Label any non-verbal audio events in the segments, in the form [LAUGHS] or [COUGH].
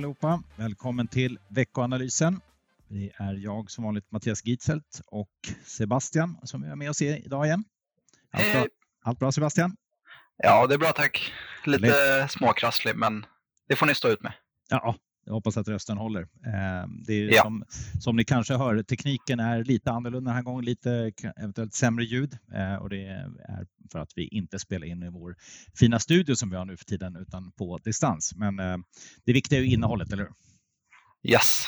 Hallå allihopa! Välkommen till veckoanalysen. Det är jag som vanligt Mattias Gitzelt och Sebastian som är med oss idag igen. Allt, bra, allt bra Sebastian? Ja, det är bra tack. Lite småkrasslig, men det får ni stå ut med. Ja, jag hoppas att rösten håller. Eh, Det är Ja. som, som ni kanske hör, tekniken är lite annorlunda den här gången, lite eventuellt sämre ljud eh, och det är för att vi inte spelar in i vår fina studio som vi har nu för tiden utan på distans. Men eh, det viktiga är ju innehållet, eller hur? Yes,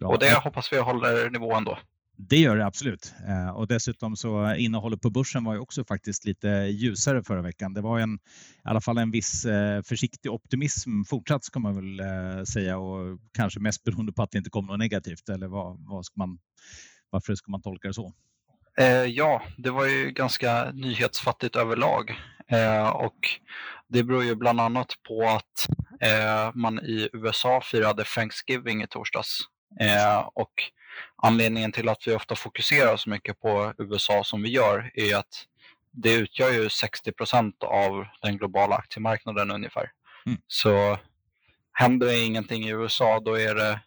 Bra. och det hoppas vi håller nivån då. Det gör det absolut. Eh, och dessutom så innehållet på börsen var ju också faktiskt lite ljusare förra veckan. Det var en, i alla fall en viss eh, försiktig optimism fortsatt ska man väl eh, säga och kanske mest beroende på att det inte kom något negativt. Eller vad, vad ska man, varför ska man tolka det så? Ja, det var ju ganska nyhetsfattigt överlag. Och det beror ju bland annat på att man i USA firade Thanksgiving i torsdags. Och anledningen till att vi ofta fokuserar så mycket på USA som vi gör är att det utgör ju 60 procent av den globala aktiemarknaden ungefär. Mm. Så händer det ingenting i USA då är det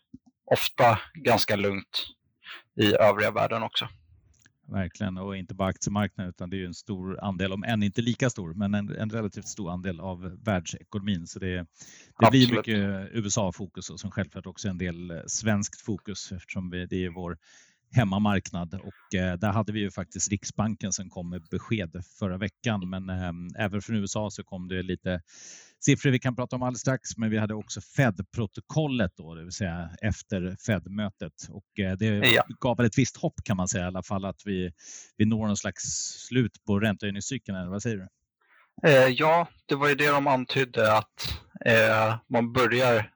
ofta ganska lugnt i övriga världen också. Verkligen, och inte bara aktiemarknaden utan det är en stor andel, om än inte lika stor, men en, en relativt stor andel av världsekonomin. Så det, det blir mycket USA-fokus och som självklart också en del eh, svenskt fokus eftersom vi, det är vår hemmamarknad och eh, där hade vi ju faktiskt Riksbanken som kom med besked förra veckan. Men eh, även från USA så kom det lite siffror vi kan prata om alldeles strax. Men vi hade också Fed-protokollet då, det vill säga efter Fed-mötet och eh, det Ja. gav väl ett visst hopp kan man säga i alla fall att vi, vi når någon slags slut på räntehöjningscykeln. Eller vad säger du? Eh, ja, det var ju det de antydde att eh, man börjar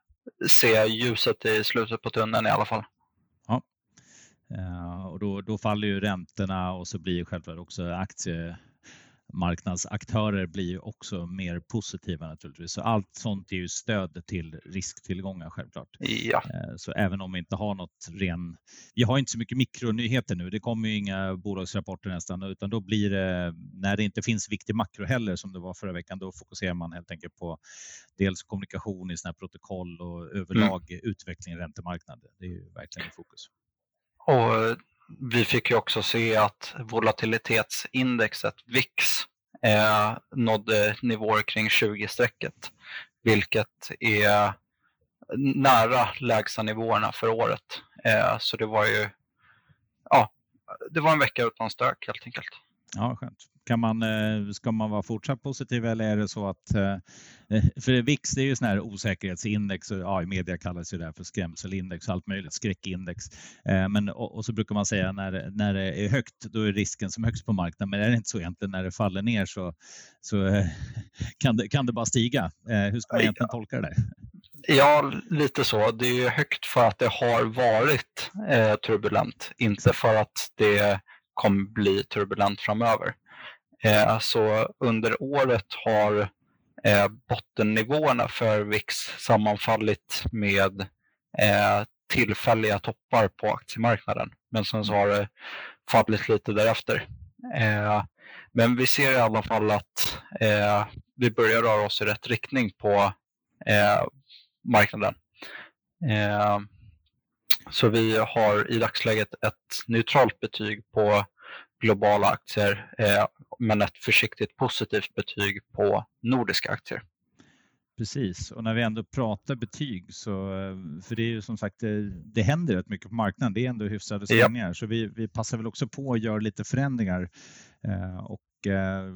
se ljuset i slutet på tunneln i alla fall. Eh, och då, då faller ju räntorna och så blir självklart också aktiemarknadsaktörer blir också mer positiva naturligtvis. Så allt sånt är ju stöd till risktillgångar självklart. Ja, Eh, Så även om vi inte har något ren... Vi har inte så mycket mikronyheter nu. Det kommer ju inga bolagsrapporter nästan utan då blir det när det inte finns viktig makro heller som det var förra veckan. Då fokuserar man helt enkelt på dels kommunikation i sina protokoll och överlag utveckling i räntemarknaden. Det är ju verkligen i fokus. och vi fick ju också se att volatilitetsindexet VIX eh, nådde nivåer kring 20-strecket, vilket är nära lägsta nivåerna för året. Eh, så det var ju, ja, det var en vecka utan stök helt enkelt. Ja, skönt. Kan man, eh, ska man vara fortsatt positiv eller är det så att... eh, För VIX det är ju sån här osäkerhetsindex och ja, i media kallas ju det här för skrämselindex och allt möjligt, skräckindex. Eh, Men, och, och så brukar man säga när, när det är högt, då är risken som högst på marknaden. Men är det inte så egentligen när det faller ner så, så eh, [LAUGHS] kan, det, kan det bara stiga? Eh, Hur ska man egentligen tolka det där? Ja, lite så. Det är högt för att det har varit eh, turbulent, inte för att det kommer bli turbulent framöver. Eh, alltså, under året har eh, bottennivåerna för VIX sammanfallit med eh, tillfälliga toppar på aktiemarknaden. Men sen så har det fallit lite därefter. Eh, men vi ser i alla fall att eh, vi börjar röra oss i rätt riktning på eh, marknaden. Eh, så vi har i dagsläget ett neutralt betyg på globala aktier eh, men ett försiktigt positivt betyg på nordiska aktier. Precis, och när vi ändå pratar betyg så, eh, för det är ju som sagt, det, det händer rätt mycket på marknaden. Det är ändå hyfsade Ja. svängningar, så vi, vi passar väl också på att göra lite förändringar. Eh, och eh,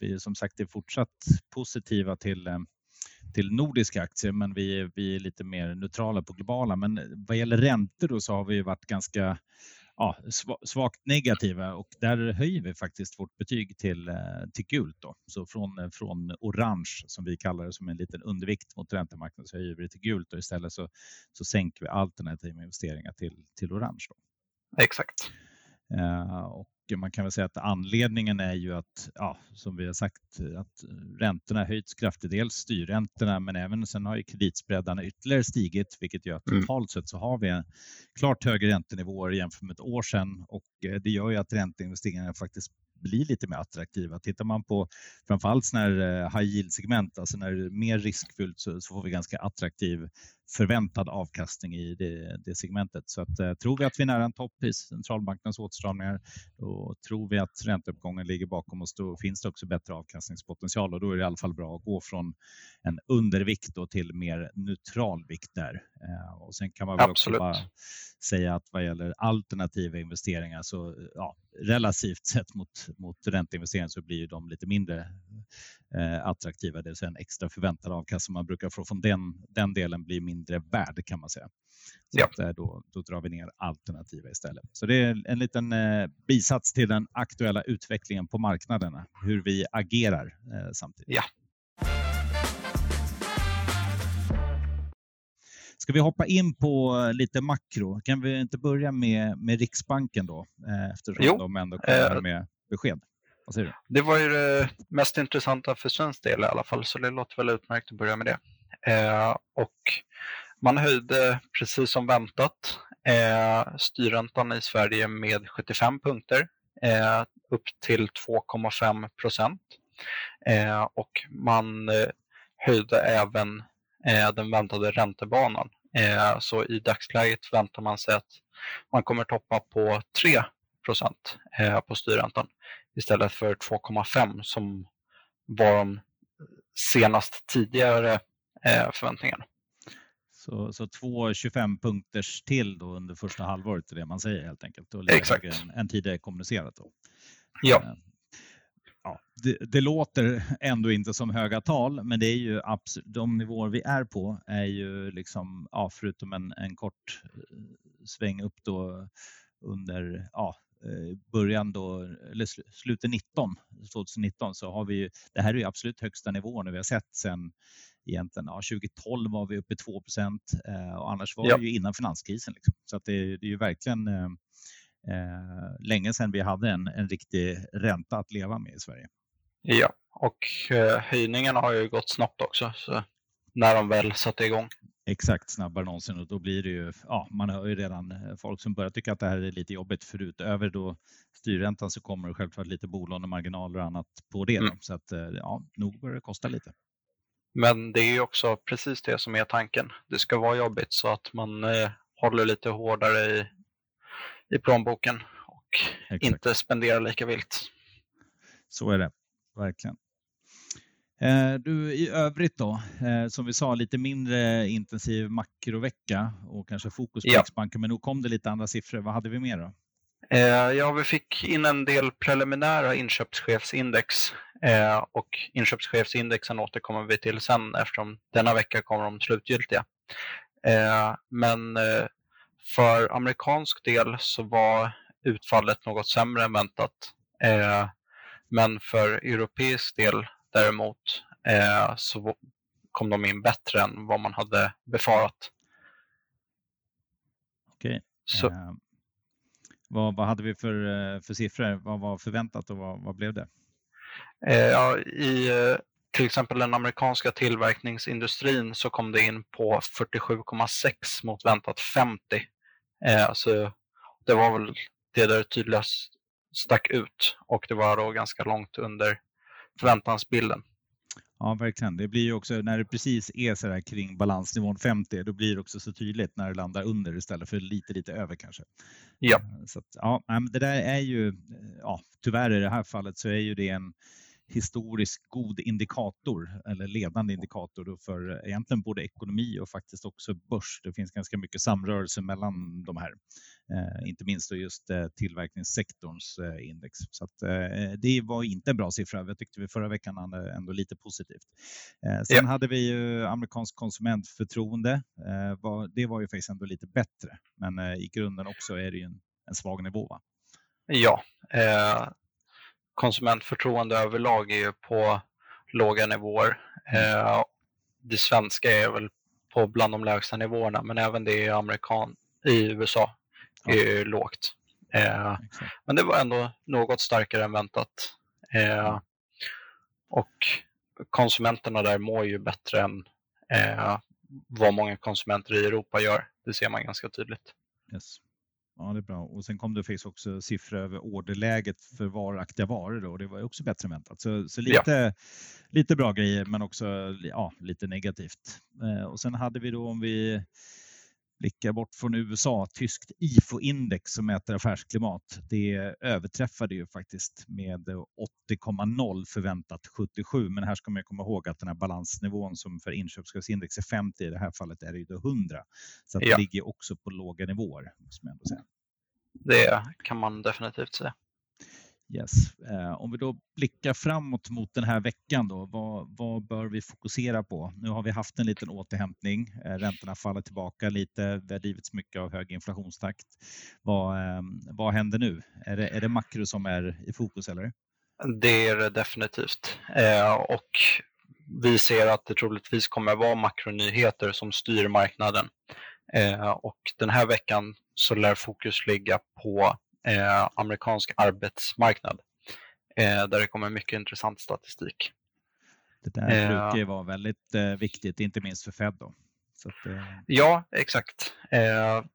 vi är som sagt är fortsatt positiva till eh, till nordiska aktier, men vi, vi är lite mer neutrala på globala. Men vad gäller räntor då så har vi ju varit ganska ja, sva- svagt negativa och där höjer vi faktiskt vårt betyg till, eh, till gult. Då. Så från, eh, från orange som vi kallar det som en liten undervikt mot räntemarknaden så höjer vi det till gult och istället så, så sänker vi alternativa investeringar till, till orange. Då. Exakt. Eh, och man kan väl säga att anledningen är ju att, ja, som vi har sagt, att räntorna höjts kraftigt. Dels styrräntorna, men även sen har ju kreditspreadarna ytterligare stigit, vilket gör att Mm. totalt sett så har vi klart högre räntenivåer jämfört med ett år sedan och eh, det gör ju att ränteinvesteringarna faktiskt blir lite mer attraktiva. Tittar man på framförallt sådana här eh, high yield-segment, alltså när det är mer riskfyllt så, så får vi ganska attraktiv förväntad avkastning i det, det segmentet. Så att, eh, tror vi att vi är nära en topp i centralbankernas åtstramningar och tror vi att ränteuppgången ligger bakom oss, då finns det också bättre avkastningspotential och då är det i alla fall bra att gå från en undervikt då till mer neutral vikt där. Eh, och sen kan man väl Absolut. också bara säga att vad gäller alternativa investeringar så ja, relativt sett mot, mot ränteinvesteringar så blir de lite mindre eh, attraktiva, det vill säga en extra förväntad avkastning man brukar få från den, den delen blir mindre värd kan man säga. Så ja. att, eh, då, då drar vi ner alternativa istället. Så det är en liten eh, bisats till den aktuella utvecklingen på marknaderna, hur vi agerar eh, samtidigt. Ja. Ska vi hoppa in på lite makro? Kan vi inte börja med, med Riksbanken då? Eh, eftersom jo. de ändå kommer med besked. Vad säger du? Det var ju det mest intressanta för svensk del i alla fall, så det låter väl utmärkt att börja med det. Eh, och man höjde precis som väntat eh, styrräntan i Sverige med 75 punkter eh, upp till 2,5 procent. Eh, och man eh, höjde även eh, den väntade räntebanan. Eh, så i dagsläget väntar man sig att man kommer toppa på 3 procent eh, på styrräntan istället för 2,5 som var de senast tidigare förväntningarna. Så, så två 25 punkters till då under första halvåret är det man säger helt enkelt. Och Exakt. Än, än tidigare kommunicerat. Då. Ja. Eh, ja det, det, låter ändå inte som höga tal, men det är ju absolut, de nivåer vi är på är ju liksom, ja, förutom en, en kort eh, sväng upp då under ja, eh, början då, eller slutet 19, 2019 så har vi ju, det här är ju absolut högsta nivån vi har sett sedan egentligen. Ja, 2012 var vi uppe i 2 eh, och annars var ja. det ju innan finanskrisen. Liksom. Så att det, det är ju verkligen eh, eh, länge sedan vi hade en, en riktig ränta att leva med i Sverige. Ja, och eh, höjningen har ju gått snabbt också. Så när de väl satte igång. Exakt, snabbare än någonsin och då blir det ju, ja, man hör ju redan eh, folk som börjar tycka att det här är lite jobbigt för utöver då styrräntan så kommer det självklart lite bolånemarginaler och annat på det. Mm. Så att ja, nog börjar det kosta lite. Men det är också precis det som är tanken. Det ska vara jobbigt så att man eh, håller lite hårdare i, i plånboken och Exakt. inte spenderar lika vilt. Så är det, verkligen. Eh, du, I övrigt då, eh, som vi sa, lite mindre intensiv makrovecka och kanske fokus på ja. Riksbanken, men nu kom det lite andra siffror. Vad hade vi mer då? Eh, ja, vi fick in en del preliminära inköpschefsindex och inköpschefsindexen återkommer vi till sen eftersom denna vecka kommer de slutgiltiga. Men för amerikansk del så var utfallet något sämre än väntat. Men för europeisk del däremot så kom de in bättre än vad man hade befarat. Okej. Okay. Vad, vad hade vi för, eh, för siffror? Vad var förväntat och vad, vad blev det? Eh, ja, I eh, till exempel den amerikanska tillverkningsindustrin så kom det in på 47,6 mot väntat 50. Så det var väl det där tydligast stack ut och det var då ganska långt under förväntansbilden. Ja, verkligen. Det blir ju också när det precis är så där kring balansnivån 50, då blir det också så tydligt när det landar under istället för lite, lite över kanske. Ja. Så att, ja, det där är ju, ja, tyvärr i det här fallet så är ju det en historiskt god indikator eller ledande indikator för egentligen både ekonomi och faktiskt också börs. Det finns ganska mycket samrörelse mellan de här, eh, inte minst då just eh, tillverkningssektorns eh, index. Så att, eh, det var inte en bra siffra. Jag tyckte vi förra veckan hade ändå lite positivt. Eh, sen ja. hade vi ju amerikansk konsumentförtroende. Eh, var, det var ju faktiskt ändå lite bättre, men i grunden också är det ju en, en svag nivå. Va? Ja, konsumentförtroende överlag är ju på låga nivåer. Mm. Eh, det svenska är väl på bland de lägsta nivåerna, men även det i, amerikan i USA är ja. lågt. Eh, men det var ändå något starkare än väntat. Eh, mm. och konsumenterna där mår ju bättre än vad många konsumenter i Europa gör. Det ser man ganska tydligt. Yes. Ja, det är bra. Och sen kom det faktiskt också siffror över orderläget för varaktiga varor då, och det var också bättre än väntat. Så, så lite, ja. lite bra grejer, men också ja, lite negativt. Eh, och sen hade vi då om vi blickar bort från USA, tyskt IFO-index som mäter affärsklimat, det överträffade ju faktiskt med 80,0 förväntat 77. Men här ska man komma ihåg att den här balansnivån som för inköpschefsindex är 50, i det här fallet är det ju 100. Så att ja. det ligger också på låga nivåer. Måste man ändå säga. Det kan man definitivt säga. Yes. Eh, om vi då blickar framåt mot den här veckan, då, vad, vad, bör vi fokusera på? Nu har vi haft en liten återhämtning. Eh, räntorna faller tillbaka lite. Det har drivits mycket av hög inflationstakt. Vad, eh, vad händer nu? Är det, är det makro som är i fokus? eller? Det är det definitivt. Eh, och vi ser att det troligtvis kommer vara makronyheter som styr marknaden. Eh, och den här veckan så lär fokus ligga på eh, amerikansk arbetsmarknad eh, där det kommer mycket intressant statistik. Det där eh, brukar ju vara väldigt eh, viktigt, inte minst för Fed. Då. Att, eh, ja, exakt.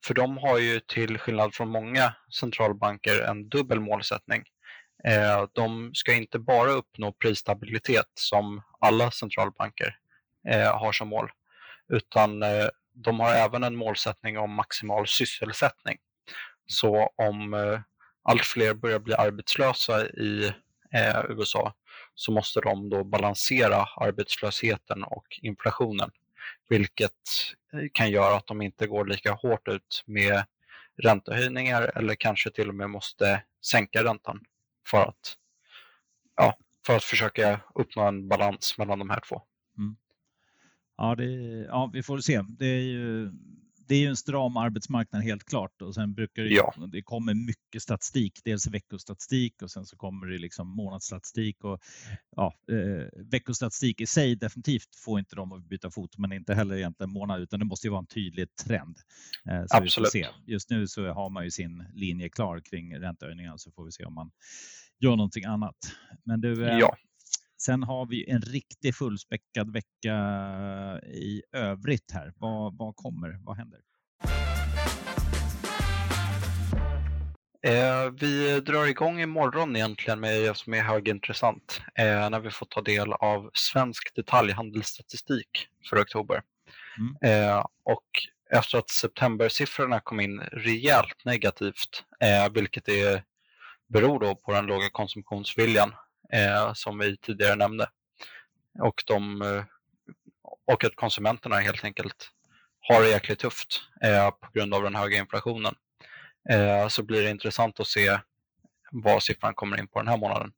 För de har ju till skillnad från många centralbanker en dubbel målsättning. de ska inte bara uppnå prisstabilitet som alla centralbanker har som mål, utan de har även en målsättning om maximal sysselsättning. Så om eh, allt fler börjar bli arbetslösa i eh, USA så måste de då balansera arbetslösheten och inflationen, vilket eh, kan göra att de inte går lika hårt ut med räntehöjningar eller kanske till och med måste sänka räntan för att, ja, för att försöka uppnå en balans mellan de här två. Mm. Ja, det, ja, vi får se. Det är ju det är ju en stram arbetsmarknad helt klart och sen brukar det, ja. det kommer mycket statistik. Dels veckostatistik och sen så kommer det liksom månadsstatistik och ja, eh, veckostatistik i sig definitivt får inte dem att byta fot, men inte heller egentligen månad, utan det måste ju vara en tydlig trend. Eh, Absolut. Just nu så har man ju sin linje klar kring räntehöjningar så får vi se om man gör någonting annat. Men du, eh, ja. Sen har vi en riktigt fullspäckad vecka i övrigt här. Vad, vad kommer? Vad händer? Eh, vi drar igång imorgon egentligen med det som är högintressant eh, när vi får ta del av svensk detaljhandelsstatistik för oktober. Mm. Eh, och efter att septembersiffrorna kom in rejält negativt, eh, vilket är, beror då på den låga konsumtionsviljan eh, som vi tidigare nämnde. Och, de, eh, och att konsumenterna helt enkelt har det jäkligt tufft eh, på grund av den höga inflationen. Eh, så blir det intressant att se vad siffran kommer in på den här månaden.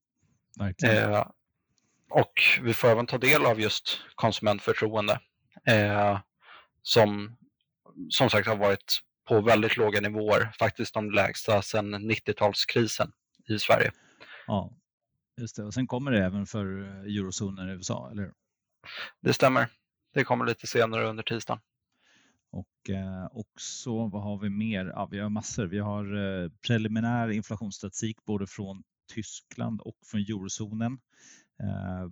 Eh, och vi får även ta del av just konsumentförtroende som som sagt har varit på väldigt låga nivåer, faktiskt de lägsta sedan 90-talskrisen i Sverige. Ja, Just det. Och sen kommer det även för eh, eurozonen i USA, eller Det stämmer. Det kommer lite senare under tisdagen. Och eh, också, vad har vi mer? Ja, vi har massor. Vi har eh, preliminär inflationsstatistik både från Tyskland och från eurozonen. Eh,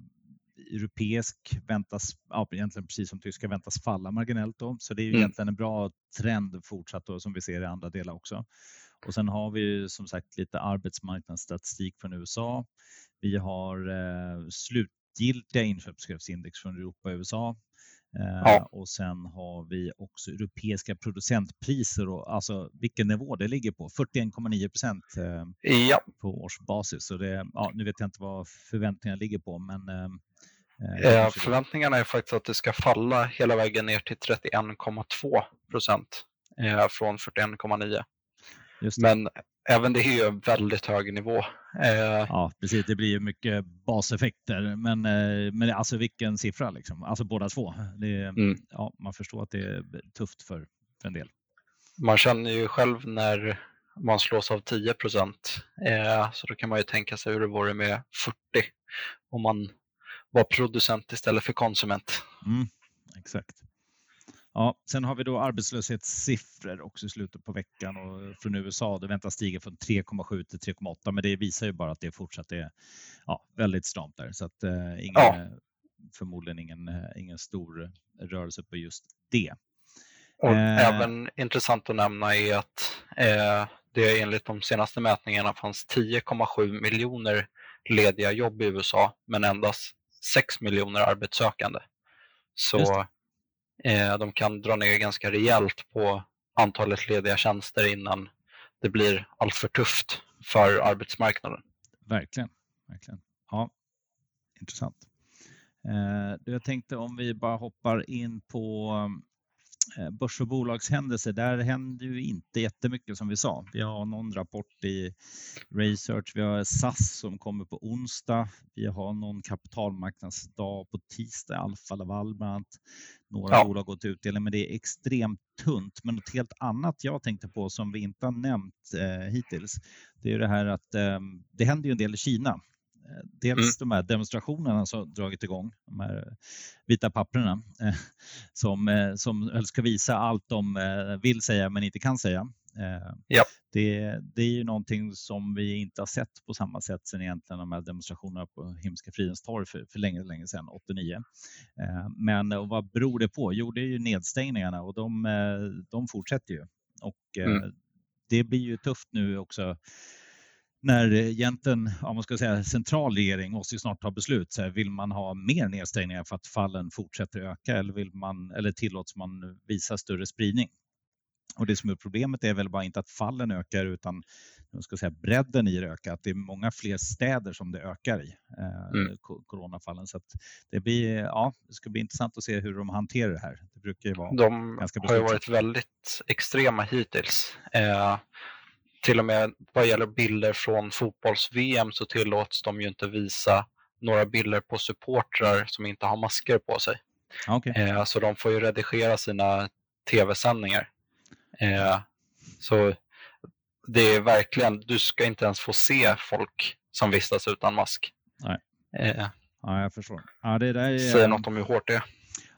europeisk väntas, ja, egentligen precis som tyska, väntas falla marginellt. Då. Så det är mm. egentligen en bra trend fortsatt då, som vi ser i andra delar också. Och sen har vi som sagt lite arbetsmarknadsstatistik från USA. Vi har eh, slutgiltiga inköpschefsindex från Europa och USA. Eh, ja. Och sen har vi också europeiska producentpriser och alltså vilken nivå det ligger på. 41,9 procent eh, ja. på årsbasis. Så det, ja, nu vet jag inte vad förväntningarna ligger på, men eh, eh förväntningarna är faktiskt att det ska falla hela vägen ner till 31,2 procent eh, från 41,9. Men även det är ju en väldigt hög nivå. Eh, ja, precis. Det blir ju mycket baseffekter. Men, eh, men alltså vilken siffra liksom. Alltså båda två. Det, mm. ja, man förstår att det är tufft för, för en del. Man känner ju själv när man slås av 10 procent. Eh, så då kan man ju tänka sig hur det vore med 40 om man var producent istället för konsument. Mm, exakt. Ja, sen har vi då arbetslöshetssiffror också i slutet på veckan och från USA. Det väntas stiga från 3,7 till 3,8 men det visar ju bara att det fortsatt är ja, väldigt stramt där. Så att, eh, ingen, ja. förmodligen ingen, eh, ingen stor rörelse på just det. Och eh, även intressant att nämna är att eh, det enligt de senaste mätningarna fanns 10,7 miljoner lediga jobb i USA men endast 6 miljoner arbetssökande. Så eh, Eh, de kan dra ner ganska rejält på antalet lediga tjänster innan det blir alltför tufft för arbetsmarknaden. Verkligen. verkligen. Ja, intressant. Eh, jag tänkte om vi bara hoppar in på börs och bolagshändelser, där händer ju inte jättemycket som vi sa. Vi har någon rapport i Research, vi har SAS som kommer på onsdag, vi har någon kapitalmarknadsdag på tisdag, Alfa Laval bland annat. Några ja. bolag har gått utdelning, men det är extremt tunt. Men något helt annat jag tänkte på som vi inte har nämnt eh, hittills, det är det här att eh, det händer ju en del i Kina. Dels mm. de här demonstrationerna som dragit igång, de här vita papperna eh, [LAUGHS] som, eh, som ska visa allt de eh, vill säga men inte kan säga. Ja. Det, det är ju någonting som vi inte har sett på samma sätt sedan egentligen de här demonstrationerna på Himmelska fridens torg för, för länge, länge sedan, 89. Men vad beror det på? Jo, det är ju nedstängningarna och de, de fortsätter ju. Och mm. det blir ju tufft nu också när egentligen, om man ska säga central regering måste ju snart ta beslut. Så här, vill man ha mer nedstängningar för att fallen fortsätter öka eller, vill man, eller tillåts man visa större spridning? Och det som är problemet är väl bara inte att fallen ökar utan jag ska säga, bredden i det ökar, att det är många fler städer som det ökar i, eh, mm. coronafallen. Så det, blir, ja, det ska bli intressant att se hur de hanterar det här. Det brukar ju vara de har ju varit väldigt extrema hittills. Eh, till och med vad gäller bilder från fotbolls-VM så tillåts de ju inte visa några bilder på supportrar som inte har masker på sig. Okay. Eh, så de får ju redigera sina tv-sändningar. Eh, så det är verkligen, du ska inte ens få se folk som vistas utan mask. Nej. Eh, ja, jag förstår. Ja, det där är... Säger något om hur hårt det är.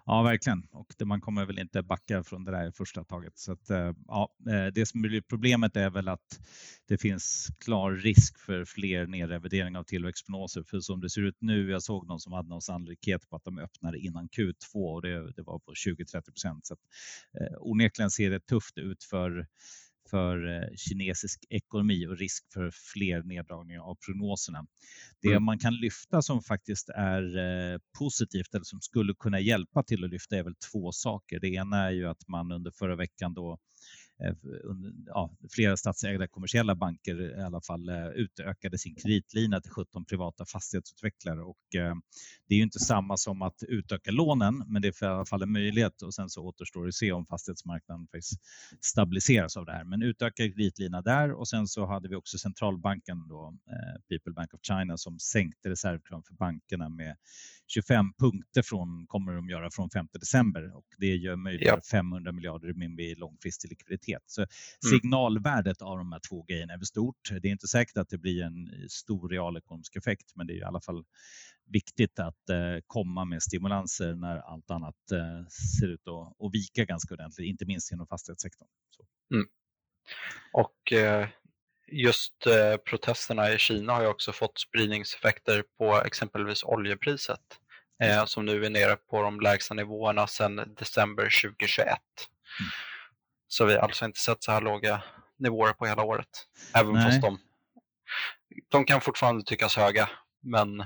Ja, verkligen. Och det, man kommer väl inte backa från det där första taget. Så att, eh, ja, eh, det som blir problemet är väl att det finns klar risk för fler nedrevidering av tillväxtprognoser. För som det ser ut nu, jag såg någon som hade någon sannolikhet på att de öppnade innan Q2 och det, det var på 20-30 procent. Så att, eh, onekligen ser det tufft ut för för eh, kinesisk ekonomi och risk för fler neddragningar av prognoserna. Det mm. man kan lyfta som faktiskt är eh, positivt eller som skulle kunna hjälpa till att lyfta är väl två saker. Det ena är ju att man under förra veckan då Eh, ja, flera statsägda kommersiella banker i alla fall eh, utökade sin kreditlina till 17 privata fastighetsutvecklare. Och eh, det är ju inte samma som att utöka lånen, men det är i alla fall en möjlighet. Och sen så återstår det att se om fastighetsmarknaden faktiskt stabiliseras av det här. Men utökad kreditlina där. Och sen så hade vi också centralbanken då, eh, People Bank of China som sänkte reservkraven för bankerna med 25 punkter från, kommer de göra från 5 december och det gör möjligt ja. 500 miljarder min i långfristig likviditet. Så mm. signalvärdet av de här två grejerna är stort. Det är inte säkert att det blir en stor realekonomisk effekt, men det är i alla fall viktigt att eh, komma med stimulanser när allt annat eh, ser ut att, att vika ganska ordentligt, inte minst inom fastighetssektorn. Mm. Och eh, just eh, protesterna i Kina har ju också fått spridningseffekter på exempelvis oljepriset eh, som nu är nere på de lägsta nivåerna sedan december 2021. Mm. Så vi har alltså inte sett så här låga nivåer på hela året. Även Nej. fast de, de kan fortfarande tyckas höga. Men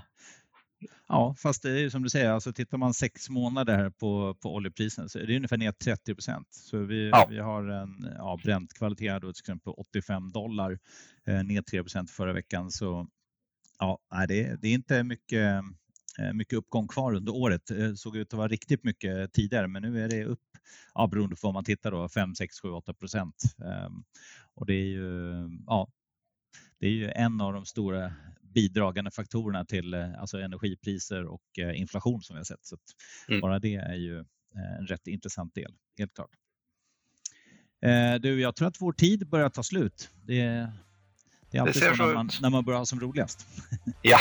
Ja, fast det är som du säger, alltså tittar man sex månader här på, på oljeprisen så är det ungefär ner 30 procent. Så vi, ja. vi har en ja, Brent-kvalitet då till exempel 85 dollar, eh, ner 3 procent förra veckan. Så ja, det, det är inte mycket, eh, mycket uppgång kvar under året. Det såg ut att vara riktigt mycket tidigare, men nu är det upp, ja, beroende på vad man tittar då, 5, 6, 7, 8 procent. Um, och det är ju, ja, det är ju en av de stora bidragande faktorerna till eh, alltså energipriser och eh, inflation som vi har sett. Så mm. Bara det är ju eh, en rätt intressant del, helt klart. Du, jag tror att vår tid börjar ta slut. Det, det är alltid det så, så när, man, när man börjar ha som roligast. [LAUGHS] Ja.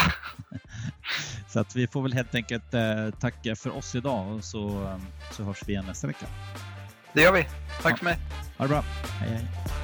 [LAUGHS] så att vi får väl helt enkelt tacka för oss idag och så, så hörs vi igen nästa vecka. Det gör vi. Tack ja. för mig. Ha det bra. Hej, hej.